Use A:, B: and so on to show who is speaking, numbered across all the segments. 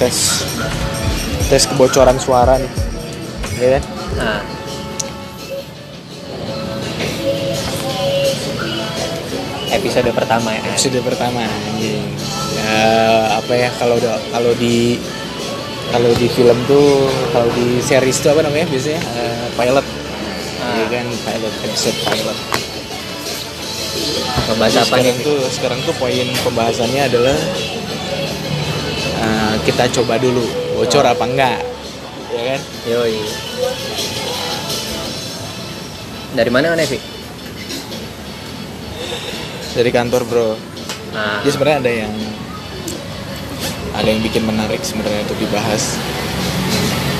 A: tes tes kebocoran suara nih ya kan?
B: Nah. Episode pertama ya.
A: Episode pertama anjing. Ya apa ya kalau udah kalau di kalau di film tuh kalau di series tuh apa namanya biasanya? Eh, pilot.
B: Ah.
A: ya kan pilot episode pilot.
B: Apa
A: sekarang
B: nih
A: tuh sekarang tuh poin pembahasannya adalah eh, kita coba dulu bocor
B: Oh.
A: apa enggak ya kan?
B: Yoi. Dari mana Nevi?
A: dari kantor bro.
B: Nah,
A: jadi sebenarnya ada yang ada yang bikin menarik sebenarnya untuk dibahas.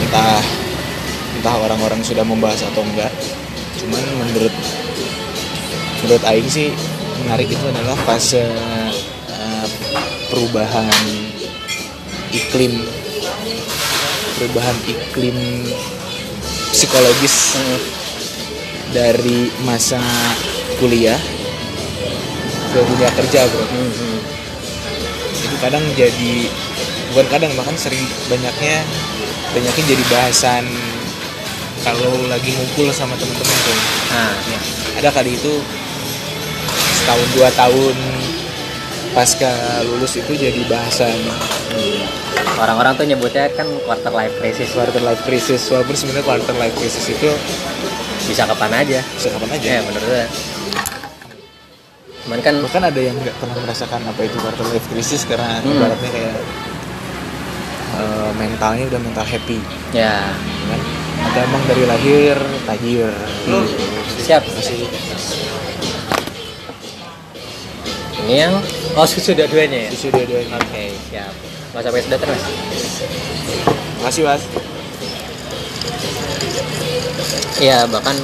A: Entah entah orang-orang sudah membahas atau enggak. Cuman menurut menurut Aing sih menarik itu adalah fase eh, perubahan iklim perubahan iklim psikologis
B: hmm,
A: dari masa kuliah ke dunia kerja bro.
B: Hmm, hmm.
A: itu kadang jadi bukan kadang bahkan sering banyaknya banyaknya jadi bahasan kalau lagi ngumpul sama temen-temen tuh
B: nah
A: ya, ada kali itu setahun dua tahun pasca lulus itu jadi bahasan.
B: Orang-orang tuh nyebutnya kan quarter life crisis.
A: Quarter life crisis. Walaupun sebenarnya quarter life crisis itu
B: bisa kapan aja.
A: Bisa kapan aja.
B: Ya menurut gue cuman kan
A: bahkan ada yang nggak pernah merasakan apa itu quarter life crisis karena
B: Hmm.
A: ibaratnya kayak eh, mentalnya udah mental happy.
B: Ya.
A: Kan? Ada emang dari lahir tahir
B: Hmm. siap.
A: Masih
B: ini yang oh susu dua-duanya ya?
A: Sudah dua
B: oke siap. Nggak sampai sudah terus
A: makasih mas.
B: Iya bahkan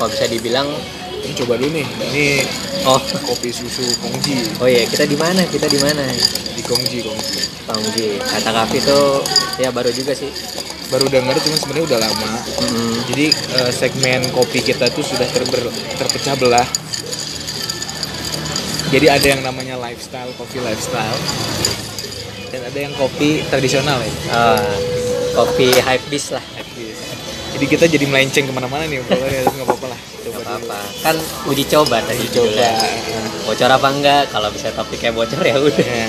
B: kalau bisa dibilang
A: ini coba dulu nih. Ini
B: oh.
A: kopi susu kongji.
B: Oh iya kita di mana? Kita di mana?
A: Di kongji kongji.
B: Tongji kata kafe itu ya baru juga sih.
A: Baru dengar cuma sebenarnya udah lama.
B: Mm-mm.
A: jadi eh, segmen kopi kita tuh sudah terber, terpecah belah jadi ada yang namanya lifestyle kopi lifestyle. Dan ada yang kopi tradisional ya.
B: Ah, kopi hype beast lah.
A: Jadi kita jadi melenceng ke mana-mana nih pokoknya nggak apa-apa lah. Coba dulu
B: apa kan uji coba tadi
A: Uji coba.
B: Judulnya. bocor apa enggak? Kalau bisa topiknya bocor ya udah.
A: Ya.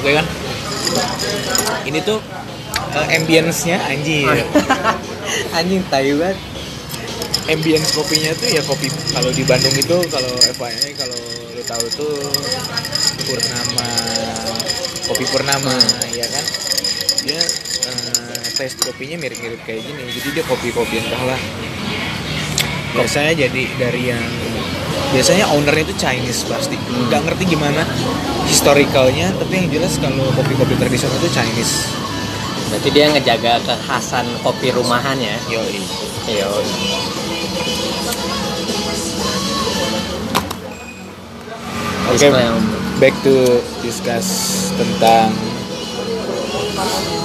A: Oke kan? Ini tuh eh, ambience-nya anjir.
B: anjing tai banget.
A: Ambience kopinya tuh ya kopi kalau di Bandung itu kalau FYI kalau lu tahu tuh Purnama kopi Purnama ya kan? Dia eh, taste kopinya mirip-mirip kayak gini jadi dia kopi-kopi entah lah. Biasanya jadi dari yang biasanya ownernya itu Chinese pasti.
B: Hmm.
A: nggak ngerti gimana historicalnya tapi yang jelas kalau kopi-kopi tradisional itu Chinese
B: berarti dia ngejaga kekhasan kopi rumahannya
A: yoi
B: Yo.
A: Oke, back to discuss tentang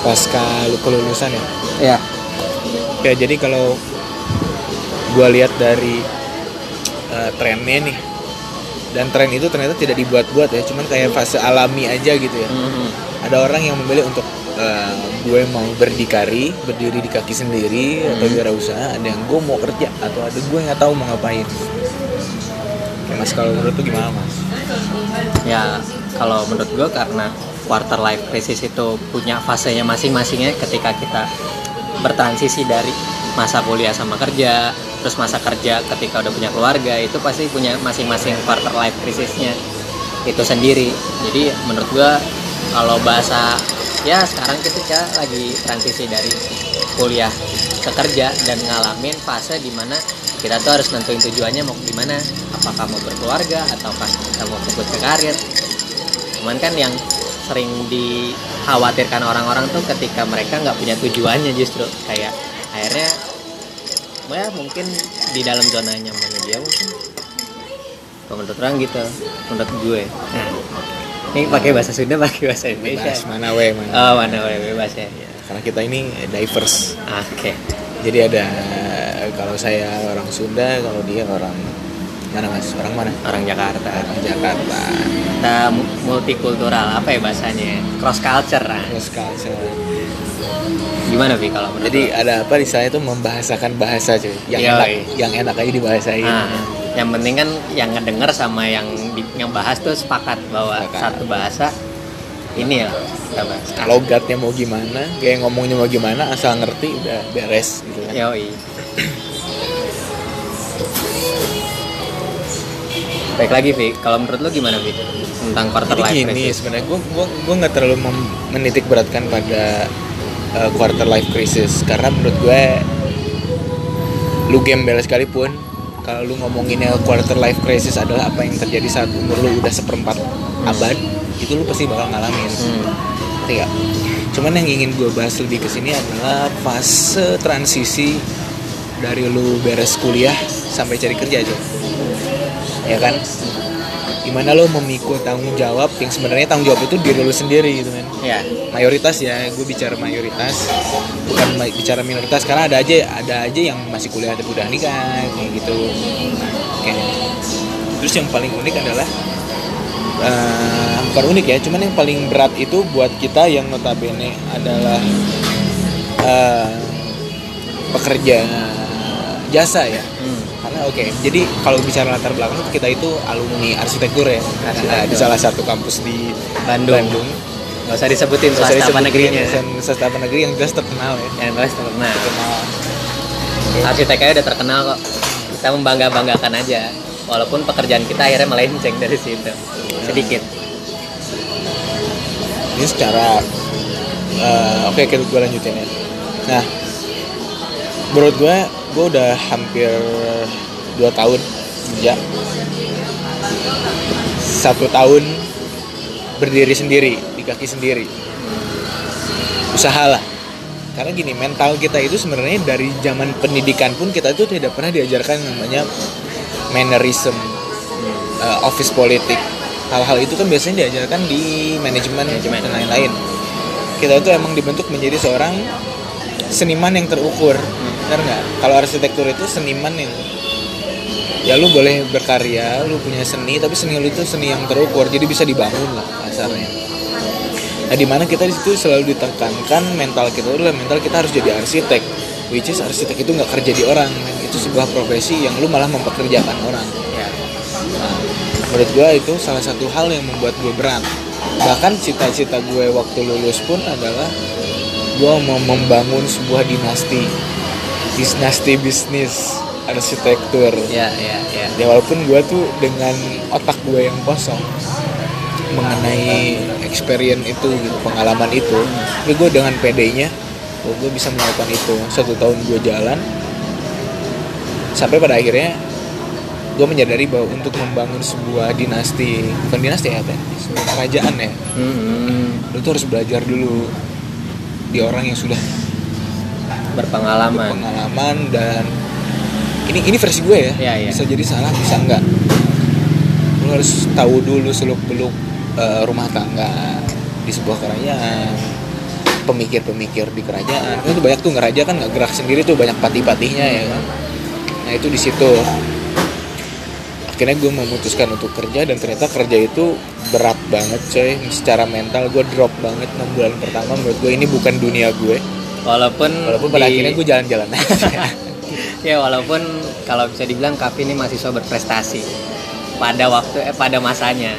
A: pasca lu- kelulusan ya.
B: ya
A: Oke, jadi kalau gua lihat dari eh, trennya nih, dan tren itu ternyata tidak dibuat-buat ya, cuman kayak fase alami aja gitu ya.
B: Mhm.
A: Ada orang yang memilih untuk eh, gue mau berdikari, berdiri di kaki sendiri atau
B: Hmm.
A: wirausaha, ada yang gue mau kerja atau ada gue nggak tahu mau ngapain. Oke, mas kalau menurut tuh gimana mas?
B: ya kalau menurut gue karena quarter life crisis itu punya fasenya masing-masingnya ketika kita bertransisi dari masa kuliah sama kerja terus masa kerja ketika udah punya keluarga itu pasti punya masing-masing quarter life crisisnya itu sendiri jadi menurut gue kalau bahasa ya sekarang kita lagi transisi dari kuliah ke kerja dan ngalamin fase di mana kita tuh harus nentuin tujuannya mau gimana. Apakah mau berkeluarga ataukah kita mau fokus ke karir. Cuman kan yang sering dikhawatirkan orang-orang tuh ketika mereka nggak punya tujuannya justru. Kayak akhirnya ya mungkin di dalam zona nyamannya dia mungkin. Menurut orang gitu menurut gue. Nah, ini pakai bahasa Sunda pakai bahasa Indonesia.
A: Bebas, mana we mana.
B: oh mana boleh bebas ya
A: Karena kita ini diverse.
B: oke.
A: Jadi ada kalau saya orang Sunda, kalau dia orang mana mas? Orang mana?
B: Orang Jakarta.
A: Orang Jakarta.
B: Kita mu- multikultural apa ya bahasanya? Cross culture kan
A: Terus culture.
B: gimana Vi kalau menurut
A: jadi ada apa di sana itu membahasakan bahasa cuy? Yang
B: Yoi.
A: enak. yang enak aja dibahasain.
B: Nah, yang penting kan yang ngedenger sama yang di, yang bahas tuh sepakat bahwa
A: Sepakat.
B: satu bahasa ini bahas.
A: logatnya mau gimana kayak ngomongnya mau gimana asal ngerti udah beres gitu kan
B: Yoi. Baik lagi Vi, kalau menurut lo gimana Vi tentang quarter
A: Jadi
B: life
A: gini
B: crisis?
A: sebenarnya gue gue gue nggak terlalu menitik beratkan pada uh, quarter life crisis karena menurut gue lu gembel sekalipun kalau lu ngomonginnya quarter life crisis adalah apa yang terjadi saat umur lu udah seperempat abad itu lu pasti bakal ngalamin
B: Hmm.
A: nggak? Cuman yang ingin gue bahas lebih ke sini adalah fase transisi dari lu beres kuliah sampai cari kerja aja. Ya kan? Gimana lo memikul tanggung jawab yang sebenarnya tanggung jawab itu diri lu sendiri gitu kan.
B: Ya,
A: Mayoritas ya, gue bicara mayoritas bukan bicara minoritas karena ada aja ada aja yang masih kuliah tapi udah nikah kayak gitu. Oke. Terus yang paling unik adalah bukan unik ya, cuman yang paling berat itu buat kita yang notabene adalah eh, pekerja jasa ya.
B: hmm.
A: Karena oke, jadi kalau bicara latar belakang kita itu alumni arsitektur ya,
B: Arsitektur.
A: di salah satu kampus di
B: Bandung.
A: Bandung.
B: Gak usah disebutin swasta apa negerinya.
A: sen- Swasta apa negeri yang jelas terkenal ya.
B: Yang jelas terkenal.
A: Terkenal.
B: Arsiteknya udah terkenal kok. Kita membangga banggakan aja. Walaupun pekerjaan kita akhirnya melenceng dari situ. Sedikit.
A: Ini secara eh, oke kita gue lanjutin ya. Nah, menurut gue, gue udah hampir dua tahun kerja. Satu tahun berdiri sendiri di kaki sendiri. Usaha lah. Karena gini, mental kita itu sebenarnya dari zaman pendidikan pun kita itu tidak pernah diajarkan namanya mannerism, eh, office politik. Hal-hal itu kan biasanya diajarkan di manajemen
B: Manajemen.
A: dan lain-lain. Kita itu emang dibentuk menjadi seorang seniman yang terukur, benar nggak? Kalau arsitektur itu seniman yang ya lu boleh berkarya, lu punya seni, tapi seni lu itu seni yang terukur, jadi bisa dibangun lah kasarnya. Nah, di mana kita di situ selalu ditekankan mental kita adalah mental kita harus jadi arsitek, which is arsitek itu nggak kerja di orang, itu sebuah profesi yang lu malah mempekerjakan orang.
B: Ya.
A: Nah, menurut gue itu salah satu hal yang membuat gue berat. Bahkan cita-cita gue waktu lulus pun adalah gue mau membangun sebuah dinasti, dinasti bisnis arsitektur.
B: Ya, ya, ya.
A: Ya walaupun gue tuh dengan otak gue yang kosong mengenai experience itu, gitu, pengalaman itu, tapi gue dengan PD-nya, oh, gue bisa melakukan itu. Satu tahun gue jalan, sampai pada akhirnya gue menyadari bahwa untuk membangun sebuah dinasti, bukan dinasti ya, apa? Sebuah kerajaan ya,
B: Hmm,
A: lu tuh harus belajar dulu di orang yang sudah
B: berpengalaman.
A: pengalaman dan ini ini versi gue ya,
B: Iya, iya.
A: bisa jadi salah bisa enggak? Lu harus tahu dulu seluk beluk eh, rumah tangga di sebuah kerajaan pemikir-pemikir di kerajaan. Kan itu banyak tuh ngeraja kan nggak gerak sendiri tuh banyak patih-patihnya ya kan. Nah itu di situ. Akhirnya gue memutuskan untuk kerja dan ternyata kerja itu berat banget coy. Secara mental gue drop banget 6 bulan pertama. Menurut gue ini bukan dunia gue
B: Walaupun
A: walaupun pada
B: di-
A: akhirnya gue jalan-jalan. Aja
B: ya walaupun kalau bisa dibilang Kavi ini mahasiswa berprestasi pada waktu eh, pada masanya.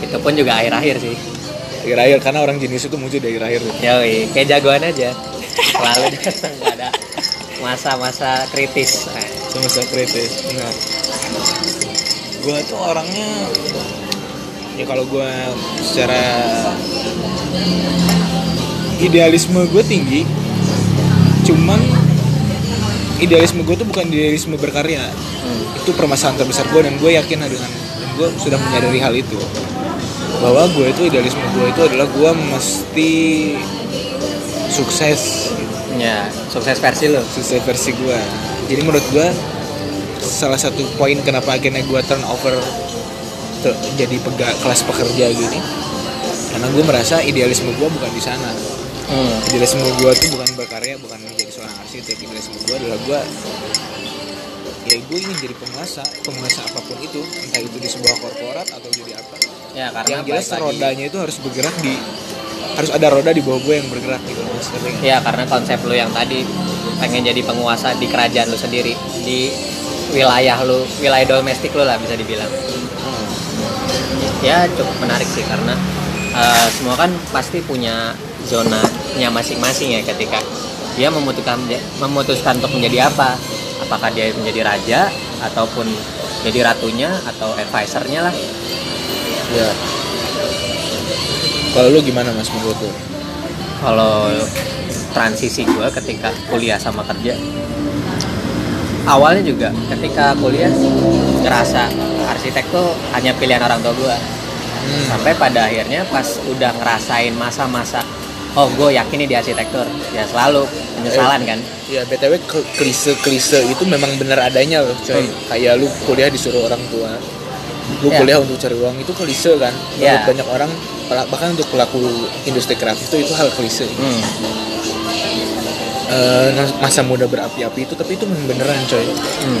B: Itu pun juga akhir-akhir sih.
A: Akhir-akhir karena orang jenis itu muncul dari akhir
B: Yoi, kayak jagoan aja. Selalu datang ada masa-masa kritis.
A: Semasa kritis nah gue tuh orangnya ya kalau gue secara idealisme gue tinggi cuman idealisme gue tuh bukan idealisme berkarya.
B: Hmm.
A: itu permasalahan terbesar gue dan gue yakin dengan dan gue sudah menyadari hal itu. Bahwa gue itu idealisme gue itu adalah gue mesti sukses.
B: Ya sukses versi lo
A: sukses versi gue jadi menurut gue salah satu poin kenapa akhirnya gue turn over jadi pega, kelas pekerja gini karena gue merasa idealisme gue bukan di sana
B: hmm.
A: idealisme gue tuh bukan berkarya bukan menjadi seorang arsitek idealisme gue adalah gue ya gue ingin jadi penguasa penguasa apa pun itu entah itu di sebuah korporat atau jadi apa
B: ya karena
A: yang jelas rodanya itu harus bergerak di harus ada roda di bawah gue yang bergerak gitu loh Mas. Nggak?
B: ya karena konsep lu yang tadi pengen jadi penguasa di kerajaan lu sendiri di wilayah lu wilayah domestik lu lah bisa dibilang ya cukup menarik sih karena eh, semua kan pasti punya zonanya masing-masing ya ketika dia memutuskan memutuskan untuk menjadi apa. Apakah dia menjadi raja ataupun jadi ratunya atau advisernya lah.
A: Ya. Kalau lu gimana mas menurut lu?
B: Kalau transisi gue ketika kuliah sama kerja awalnya juga ketika kuliah ngerasa arsitek tuh hanya pilihan orang tua gue
A: Hmm.
B: sampai pada akhirnya pas udah ngerasain masa-masa oh gue yakin nih di arsitektur ya selalu penyesalan kan
A: Ya btw ke- klise-klise itu memang benar adanya loh coy.
B: Hmm.
A: Kayak lu kuliah disuruh orang tua, lu
B: Ya.
A: kuliah untuk cari uang itu klise kan. Menurut
B: Ya.
A: banyak orang bahkan untuk pelaku industri kreatif itu itu hal klise.
B: hmm.
A: Eh, masa muda berapi-api itu tapi itu beneran coy.
B: Hmm.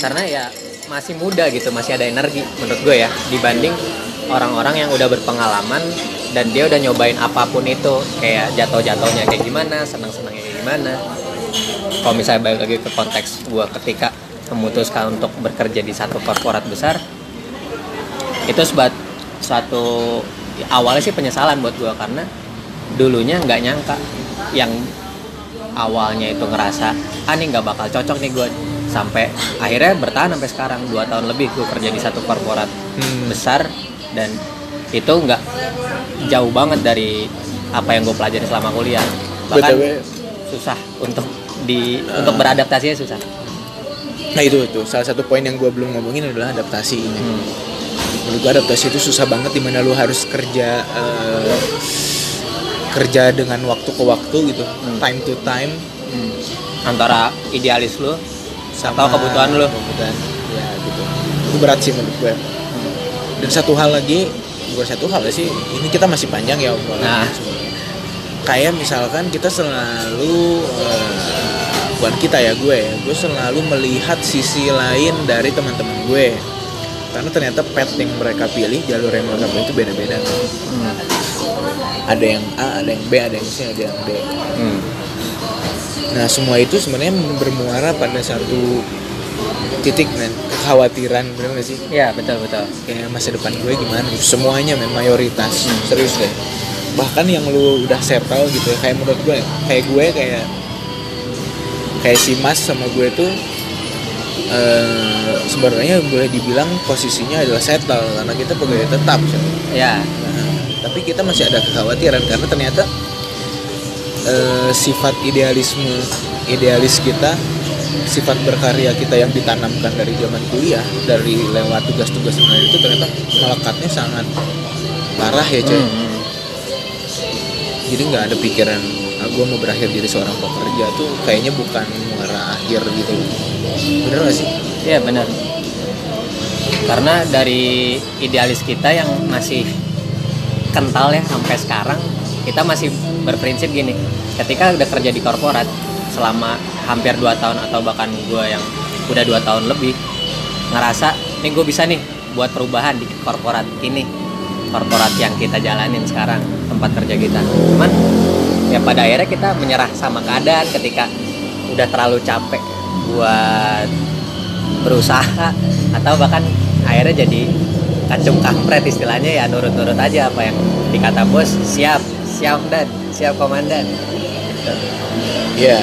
B: karena ya masih muda gitu masih ada energi menurut gue ya dibanding orang-orang yang udah berpengalaman dan dia udah nyobain apa pun itu kayak jatuh-jatuhnya kayak gimana senang-senangnya kayak gimana kalau misalnya balik lagi ke konteks gue ketika memutuskan untuk bekerja di satu korporat besar itu sebat suatu awalnya sih penyesalan buat gue karena dulunya nggak nyangka yang awalnya itu ngerasa ah nih nggak bakal cocok nih gue sampai akhirnya bertahan sampai sekarang dua tahun lebih gue kerja di satu korporat
A: Hmm.
B: besar dan itu nggak jauh banget dari apa yang gue pelajari selama kuliah bahkan
A: BTW
B: susah untuk di untuk beradaptasinya susah
A: Nah itu itu salah satu poin yang gue belum ngomongin adalah adaptasi ini.
B: Hmm.
A: Menurut gue adaptasi itu susah banget di mana lu harus kerja eh, kerja dengan waktu ke waktu gitu,
B: Hmm.
A: time to time,
B: Hmm. antara idealis lu atau kebutuhan lu
A: kebutuhan, ya gitu. Itu berat sih menurut gue. Dan satu hal lagi, bukan satu hal sih, ini kita masih panjang ya obrolan.
B: Nah.
A: Kayak misalkan kita selalu eh, bukan kita ya gue ya, gue selalu melihat sisi lain dari teman-teman gue. Karena ternyata pet yang mereka pilih, jalur yang mereka pilih itu beda-beda.
B: Hmm.
A: Ada yang A, ada yang B, ada yang C, ada yang D.
B: Hmm.
A: Nah semua itu sebenarnya bermuara pada satu titik men kekhawatiran bener gak sih
B: ya betul betul
A: kayak masa depan gue gimana gitu. semuanya men mayoritas
B: Hmm.
A: serius deh bahkan yang lu udah settle gitu ya kayak menurut gue kayak gue kayak kayak si Mas sama gue tuh eh sebenarnya boleh dibilang posisinya adalah settle karena kita pegawai tetap coy.
B: ya
A: Nah, tapi kita masih ada kekhawatiran karena ternyata eh, sifat idealisme idealis kita sifat berkarya kita yang ditanamkan dari zaman kuliah dari lewat tugas-tugas lain itu ternyata melekatnya sangat parah ya coy
B: Hmm, hmm.
A: jadi nggak ada pikiran ah, gue mau berakhir jadi seorang pekerja tuh kayaknya bukan muara akhir gitu bener gak sih
B: Iya benar. Karena dari idealis kita yang masih kental ya sampai sekarang, kita masih berprinsip gini. Ketika udah kerja di korporat selama hampir 2 tahun atau bahkan gue yang udah dua tahun lebih ngerasa nih gue bisa nih buat perubahan di korporat ini korporat yang kita jalanin sekarang tempat kerja kita. Cuman ya pada akhirnya kita menyerah sama keadaan ketika udah terlalu capek buat berusaha atau bahkan akhirnya jadi kacung kampret istilahnya ya nurut-nurut aja apa yang dikata bos siap siap dan. Siap komandan. Gitu.
A: ya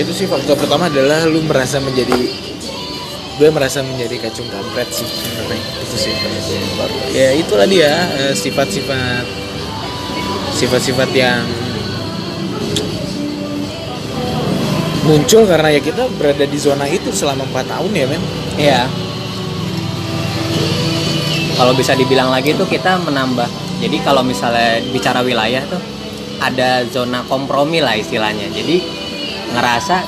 A: itu sih faktor pertama adalah lu merasa menjadi gue merasa menjadi kacung kampret sih sebenarnya itu sih ya itulah dia eh, sifat-sifat sifat-sifat yang muncul karena ya kita berada di zona itu selama empat tahun ya men
B: Iya. Kalau bisa dibilang lagi tuh kita menambah. Jadi kalau misalnya bicara wilayah tuh ada zona kompromi lah istilahnya. Jadi ngerasa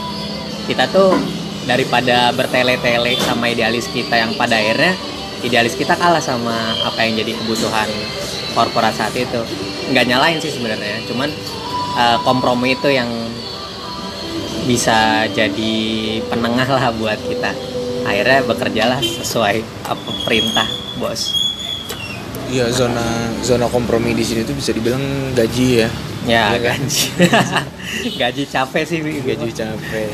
B: kita tuh daripada bertele-tele sama idealis kita yang pada akhirnya idealis kita kalah sama apa yang jadi kebutuhan korporat saat itu. Nggak nyalain sih sebenarnya, cuman eh, kompromi itu yang bisa jadi penengah lah buat kita akhirnya bekerjalah sesuai apa perintah bos
A: Iya zona zona kompromi di sini tuh bisa dibilang gaji ya.
B: ya
A: kan?
B: gaji gaji capek sih.
A: Gaji capek.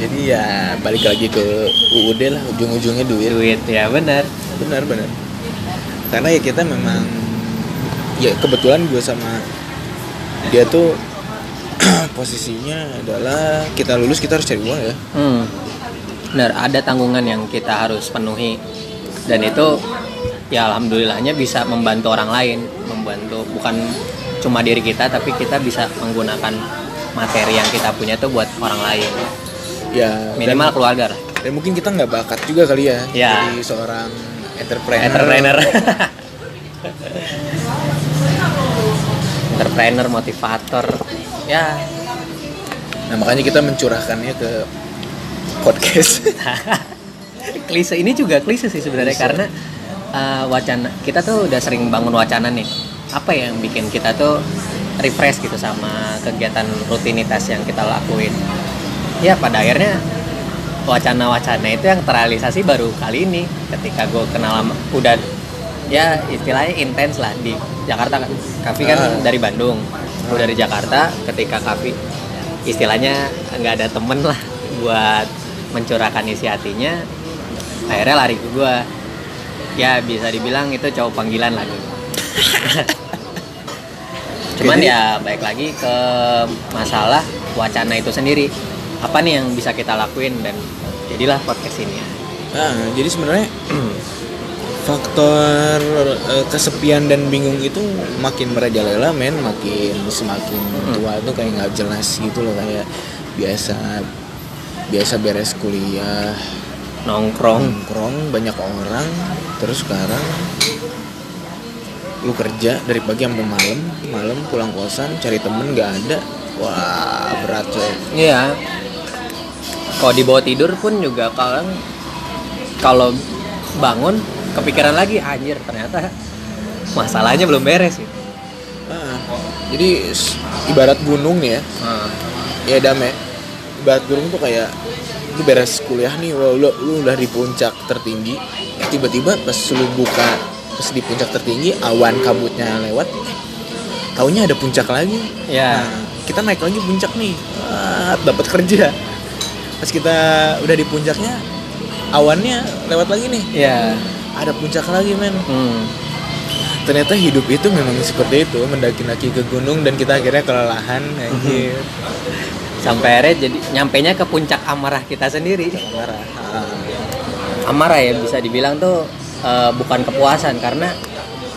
A: Jadi ya balik lagi ke UUD lah ujung-ujungnya duit.
B: duit ya benar
A: Benar benar. Karena ya kita memang ya kebetulan gue sama dia tuh posisinya adalah kita lulus kita harus cari uang ya.
B: hmm. benar ada tanggungan yang kita harus penuhi dan itu ya alhamdulillahnya bisa membantu orang lain membantu bukan cuma diri kita tapi kita bisa menggunakan materi yang kita punya tuh buat orang lain
A: Ya
B: minimal keluarga lah
A: dan, dan mungkin kita nggak bakat juga kali ya,
B: Ya.
A: jadi seorang entrepreneur.
B: entrepreneur entrepreneur motivator ya
A: Nah makanya kita mencurahkannya ke podcast.
B: klise ini juga klise sih sebenarnya
A: Klise.
B: karena uh, wacana kita tuh udah sering bangun wacana nih. Apa yang bikin kita tuh refresh gitu sama kegiatan rutinitas yang kita lakuin? Ya pada akhirnya wacana-wacana itu yang terrealisasi baru kali ini ketika gue kenal sama udah ya istilahnya intens lah di Jakarta kan. Kavi kan
A: Ah.
B: dari Bandung gue dari Jakarta. Ketika Kavi istilahnya nggak ada temen lah buat mencurahkan isi hatinya akhirnya lari ke gue ya bisa dibilang itu cowok panggilan lah gitu. cuman
A: Jadi-
B: ya baik lagi ke masalah wacana itu sendiri apa nih yang bisa kita lakuin dan jadilah podcast ini
A: Nah, jadi sebenarnya faktor eh, kesepian dan bingung itu makin merajalela men, makin semakin
B: Hmm.
A: tua itu kayak nggak jelas gitu loh kayak biasa biasa beres kuliah
B: nongkrong.
A: Nongkrong banyak orang. Terus sekarang lu kerja dari pagi sampai malam. Malam pulang kosan cari temen nggak ada. Wah berat coy.
B: Iya. Kalau dibawa tidur pun juga kalau kalau bangun kepikiran lagi anjir ternyata masalahnya belum beres gitu.
A: Ah, jadi ibarat gunung nih ya ya dame ibarat gunung tuh kayak lu beres kuliah nih wah, lu, lu udah di puncak tertinggi. Tiba-tiba pas lu buka pas di puncak tertinggi awan kabutnya lewat taunya ada puncak lagi.
B: Ya.
A: Nah, kita naik lagi puncak nih. Dapat kerja. Pas kita udah di puncaknya awannya lewat lagi nih.
B: Ya.
A: ada puncak lagi men.
B: Hmm.
A: ternyata hidup itu memang seperti itu mendaki-daki ke gunung dan kita akhirnya kelelahan anjir
B: Sampai akhirnya jadi nyampainya ke puncak amarah kita sendiri.
A: marah Ah.
B: Amarah ya bisa dibilang tuh eh, bukan kepuasan karena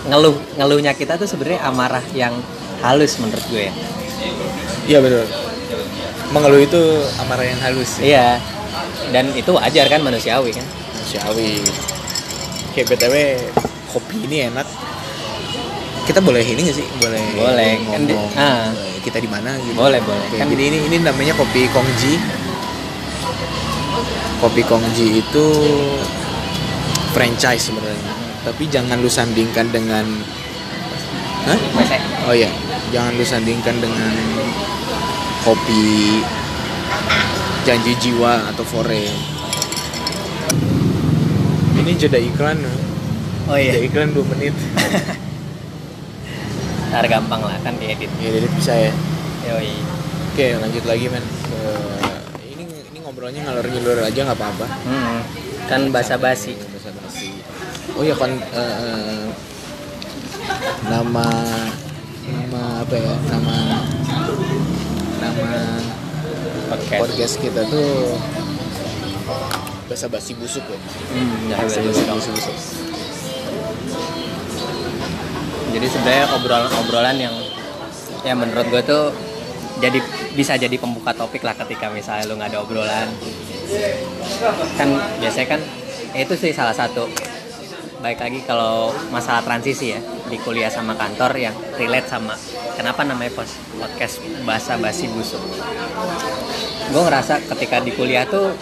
B: ngeluh ngeluhnya kita tuh sebenarnya amarah yang halus menurut gue ya.
A: Iya betul. Mengeluh itu amarah yang halus. Ya.
B: Iya. Dan itu wajar kan manusiawi kan.
A: Manusiawi. Kayak btw kopi ini enak. Kita boleh ini gak sih? Boleh.
B: Boleh. Kan di-
A: ngomong.
B: ah.
A: eh, Kita di mana gitu.
B: Boleh, boleh.
A: Oke,
B: Kan-
A: jadi ini ini namanya kopi Kongji. Kopi Kongji itu franchise sebenarnya. Tapi jangan lu sandingkan dengan Hah? Oh iya, jangan lu sandingkan dengan kopi janji jiwa atau fore. Ini jeda iklan.
B: Oh
A: Jeda
B: iya.
A: iklan 2 menit.
B: Ntar gampang lah kan diedit.
A: Ya, jadi bisa ya.
B: Yoi.
A: Oke, lanjut lagi men. Ke- ini ini ngobrolnya ngalor ngidul aja nggak apa-apa.
B: Hmm. Kan basa-basi.
A: Basa-basi. Oh ya kon eh, nama nama apa ya? Nama nama
B: Podcast.
A: podcast kita tuh bahasa basi busuk ya.
B: Hmm, ya,
A: Basa basi busuk.
B: Jadi sebenarnya obrolan-obrolan yang ya menurut gue tuh jadi bisa jadi pembuka topik lah ketika misalnya lu nggak ada obrolan. Kan biasanya kan ya itu sih salah satu. Baik lagi kalau masalah transisi ya di kuliah sama kantor yang relate sama kenapa namanya podcast bahasa basi busuk. Gue ngerasa ketika di kuliah tuh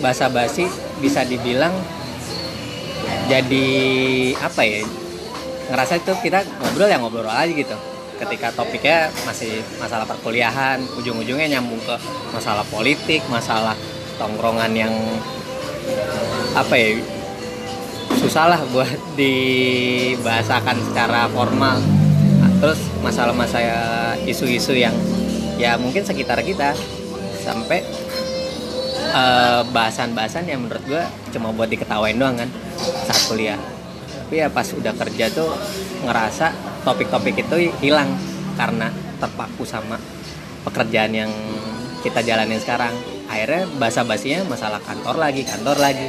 B: bahasa basi bisa dibilang jadi apa ya ngerasa itu kita ngobrol ya ngobrol aja gitu. Ketika topiknya masih masalah perkuliahan ujung-ujungnya nyambung ke masalah politik masalah tongkrongan yang apa ya susah lah buat dibahasakan secara formal. Nah, terus masalah-masalah isu-isu yang ya mungkin sekitar kita sampai eh, bahasan-bahasan yang menurut gue cuma buat diketawain doang kan saat kuliah tapi ya pas udah kerja tuh ngerasa topik-topik itu hilang karena terpaku sama pekerjaan yang kita jalanin sekarang akhirnya basa-basinya masalah kantor lagi kantor lagi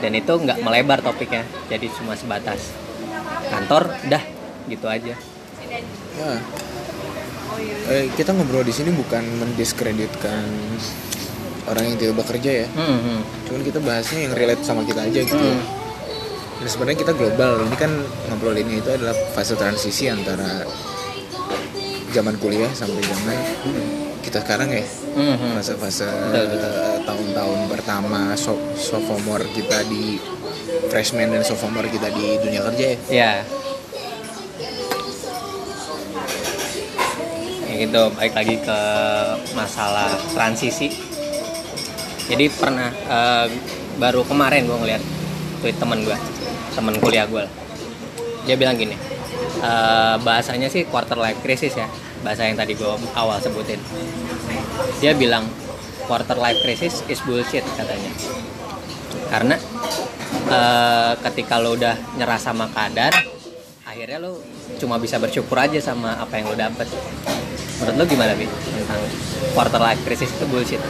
B: dan itu nggak melebar topiknya jadi cuma sebatas kantor dah gitu aja
A: Ya. Eh, kita ngobrol di sini bukan mendiskreditkan orang yang tidak bekerja ya.
B: Hmm, hmm.
A: Cuman kita bahasnya yang relate sama kita aja gitu.
B: Hmm.
A: Dan sebenarnya kita global. Ini kan ngobrolinnya itu adalah fase transisi antara zaman kuliah sampai zaman kita sekarang ya.
B: Hmm, hmm.
A: Fase-fase
B: Betul, betul.
A: eh, tahun-tahun pertama so sophomore kita di freshman dan sophomore kita di dunia kerja ya.
B: ya ya gitu baik lagi ke masalah transisi jadi pernah eh, baru kemarin gue ngeliat tweet temen gue temen kuliah gue dia bilang gini eh, bahasanya sih quarter life crisis ya bahasa yang tadi gue awal sebutin. Dia bilang quarter life crisis is bullshit katanya. Karena eh, ketika lo udah nyerah sama keadaan akhirnya lo cuma bisa bersyukur aja sama apa yang lo dapet. Menurut lo gimana bi tentang quarter life crisis itu bullshit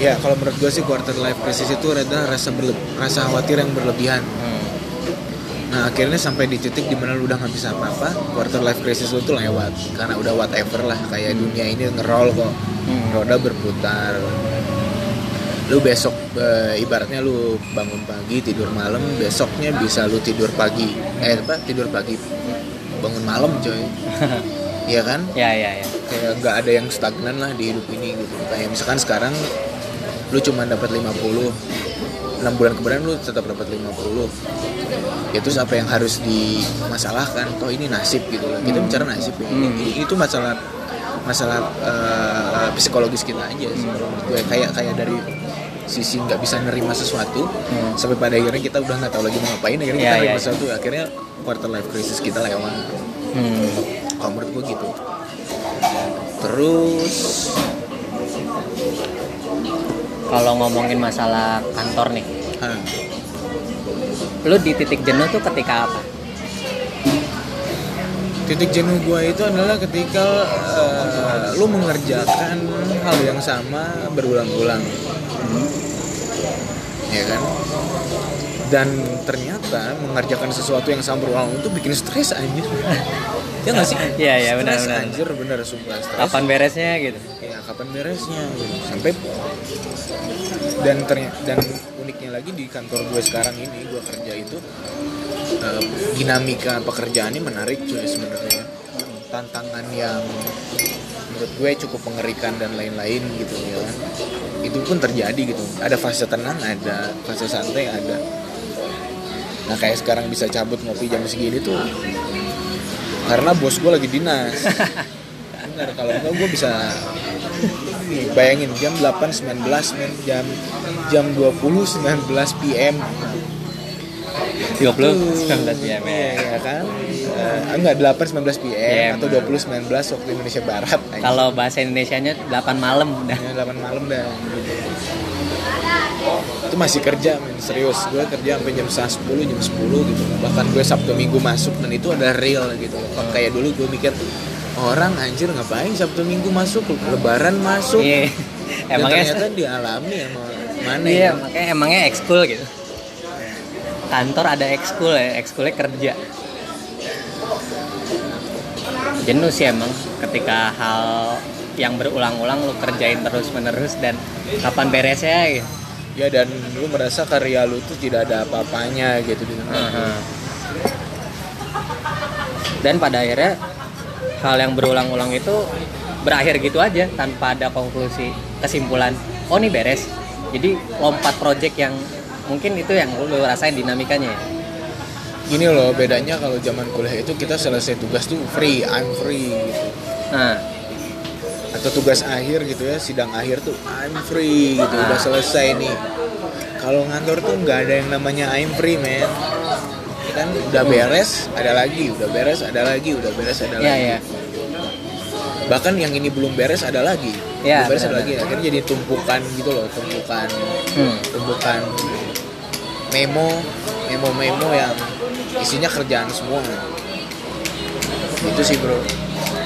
A: Ya kalau menurut gue sih quarter life crisis itu adalah rasa berle- rasa khawatir yang berlebihan.
B: hmm.
A: Nah akhirnya sampai di titik di mana lu udah nggak bisa apa-apa, quarter life crisis lu tuh lewat karena udah whatever lah kayak dunia ini ngerol kok,
B: Hmm.
A: roda berputar. Lu besok eh, ibaratnya lu bangun pagi tidur malam, besoknya bisa lu tidur pagi, eh apa tidur pagi bangun malam coy, Iya kan?
B: ya ya ya
A: kayak nggak ada yang stagnan lah di hidup ini gitu kayak misalkan sekarang lu cuma dapat 50 6 bulan kemudian lu tetap dapat 50 ya terus apa yang harus dimasalahkan toh ini nasib gitu loh kita bicara nasib ya
B: Hmm.
A: ini, itu masalah masalah eh, psikologis kita aja sih
B: Hmm.
A: kalau menurut gue kayak kayak dari sisi nggak bisa nerima sesuatu
B: Hmm.
A: sampai pada akhirnya kita udah nggak tahu lagi mau ngapain akhirnya
B: Ya,
A: kita nerima
B: ya.
A: sesuatu akhirnya quarter life crisis kita lewat
B: hmm.
A: kalau menurut gue gitu terus
B: kalau ngomongin masalah kantor nih.
A: Ah,
B: lu di titik jenuh tuh ketika apa?
A: Titik jenuh gue itu adalah ketika eh, lu mengerjakan hal yang sama berulang-ulang. Ya kan? Dan ternyata mengerjakan sesuatu yang sama berulang itu bikin stres anjir. Ya nggak sih?
B: Iya, iya, benar, benar.
A: anjir bener sumpah stres.
B: Kapan beresnya gitu
A: kapan beresnya gitu. sampai dan ternyata dan uniknya lagi di kantor gue sekarang ini gue kerja itu eh, dinamika pekerjaannya menarik cuy sebenarnya. Tantangan yang menurut gue cukup mengerikan dan lain-lain gitu ya. Itu pun terjadi gitu. Ada fase tenang ada fase santai ada. Nah kayak sekarang bisa cabut ngopi jam segini tuh karena bos gue lagi dinas. Benar kalau enggak gue bisa bayangin jam 8 19 men jam jam 20 19 PM
B: 20 19 jam
A: Iya,
B: ya.
A: ya kan? Eh, enggak 8 19 PM
B: PM.
A: atau 20 19 waktu Indonesia Barat
B: kalau bahasa Indonesianya 8 malam. Udah
A: Ya, 8 malam dah. Itu masih kerja men serius. Gue kerja sampai jam setengah 10 jam 10 gitu. Bahkan gue Sabtu Minggu masuk dan itu ada real gitu. Kayak dulu gue mikir orang anjir ngapain Sabtu Minggu masuk lebaran masuk?
B: Iya.
A: Dan
B: emangnya
A: ternyata dialami sama mana
B: iya
A: ya?
B: makanya emangnya ekskul gitu. Kantor ada ekskul ya ekskulnya kerja. Jenuh sih emang ketika hal yang berulang-ulang lu kerjain terus menerus dan kapan beresnya gitu.
A: ya dan lu merasa karya lu tuh tidak ada apa-apanya gitu di tempat
B: Aha. dan pada akhirnya hal yang berulang-ulang itu berakhir gitu aja tanpa ada konklusi kesimpulan. Oh ini beres. Jadi lompat project yang mungkin itu yang lu rasain dinamikanya ya?
A: Gini loh bedanya kalau zaman kuliah itu kita selesai tugas tuh free I'm free gitu.
B: Nah.
A: Atau tugas akhir gitu ya sidang akhir tuh I'm free gitu udah
B: Ah.
A: selesai nih. Kalau ngantor tuh nggak ada yang namanya I'm free man kan? Udah beres ada lagi. Udah beres ada lagi. Udah beres ada
B: ya
A: lagi.
B: ya
A: bahkan yang ini belum beres ada lagi.
B: Ya,
A: belum beres ada lagi. akhirnya jadi tumpukan gitu loh tumpukan
B: hmm.
A: tumpukan memo memo memo yang isinya kerjaan semua. Itu sih bro.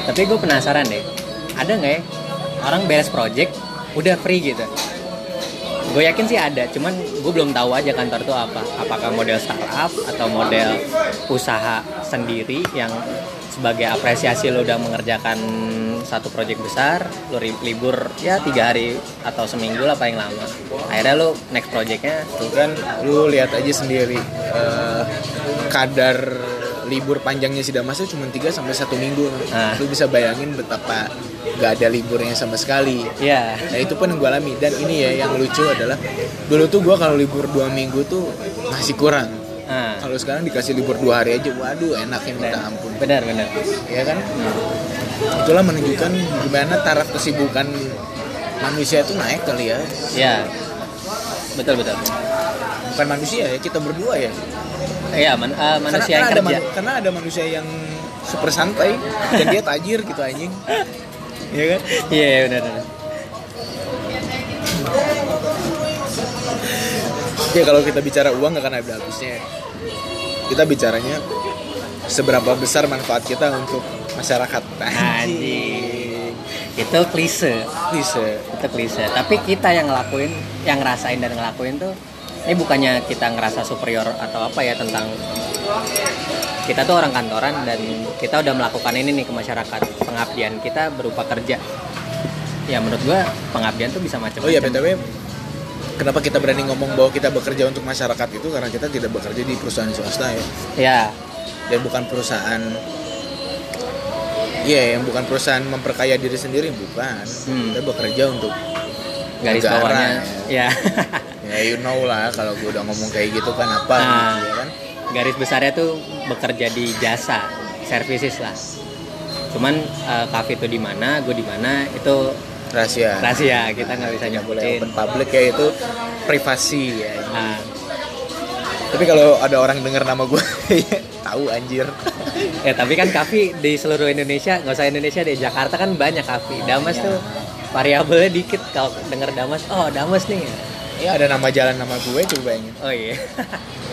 B: Tapi gue penasaran deh ada nggak ya orang beres project udah free gitu gue yakin sih ada cuman gue belum tahu aja kantor tuh apa. Apakah model startup atau model usaha sendiri yang sebagai apresiasi lo udah mengerjakan satu project besar lo libur ya tiga hari atau seminggu lah paling lama. Akhirnya lo next projectnya
A: Tuh kan lu lihat aja sendiri eh, kadar libur panjangnya si Damas itu cuma 3 sampai satu minggu.
B: Ah.
A: Lu bisa bayangin betapa gak ada liburnya sama sekali.
B: ya
A: Nah itu pun yang gue alami dan ini ya yang lucu adalah dulu tuh gue kalau libur dua minggu tuh masih kurang.
B: nah,
A: Kalau sekarang dikasih libur dua hari aja, waduh enaknya minta ampun.
B: benar benar
A: Ya kan? Itulah menunjukkan gimana taraf kesibukan manusia itu naik kali ya.
B: ya betul betul
A: Bukan manusia ya, kita berdua ya.
B: Ya man- eh, manusia yang
A: karena, ada
B: kerja.
A: manu- karena ada manusia yang super santai dan dia tajir gitu anjing. Iya kan?
B: Iya iya, benar benar.
A: Ya kalau kita bicara uang gak akan ada habisnya. Kita bicaranya seberapa besar manfaat kita untuk masyarakat.
B: Anjing. itu klise.
A: Bisa
B: itu klise. Tapi kita yang ngelakuin yang ngerasain dan ngelakuin tuh ini bukannya kita ngerasa superior atau apa ya tentang kita tuh orang kantoran dan kita udah melakukan ini nih ke masyarakat. Pengabdian kita berupa kerja. Ya menurut gua pengabdian tuh bisa macam-macam.
A: Oh ya btw kenapa kita berani ngomong bahwa kita bekerja untuk masyarakat itu? Karena kita tidak bekerja di perusahaan swasta ya.
B: Ya.
A: Dan bukan perusahaan Iya, yang bukan perusahaan memperkaya diri sendiri bukan.
B: Hmm.
A: Kita bekerja untuk
B: garis bawahnya. ya
A: ya you know lah kalau gue udah ngomong kayak gitu kan apa
B: Nah.
A: gitu, ya kan?
B: garis besarnya tuh bekerja di jasa services lah. Cuman eh, cafe itu di mana gue di mana itu
A: rahasia.
B: rahasia kita nggak bisa
A: nggak boleh
B: nyebutin.
A: open public ya itu privasi ya.
B: Nah,
A: tapi kalau ada orang dengar nama gue tahu anjir.
B: Ya tapi kan kafe di seluruh Indonesia nggak usah Indonesia deh Jakarta kan banyak kafe. Damas
A: Iya.
B: tuh variabelnya dikit kalau denger Damas oh Damas nih
A: ya ada nama jalan nama gue coba bayangin
B: oh iya.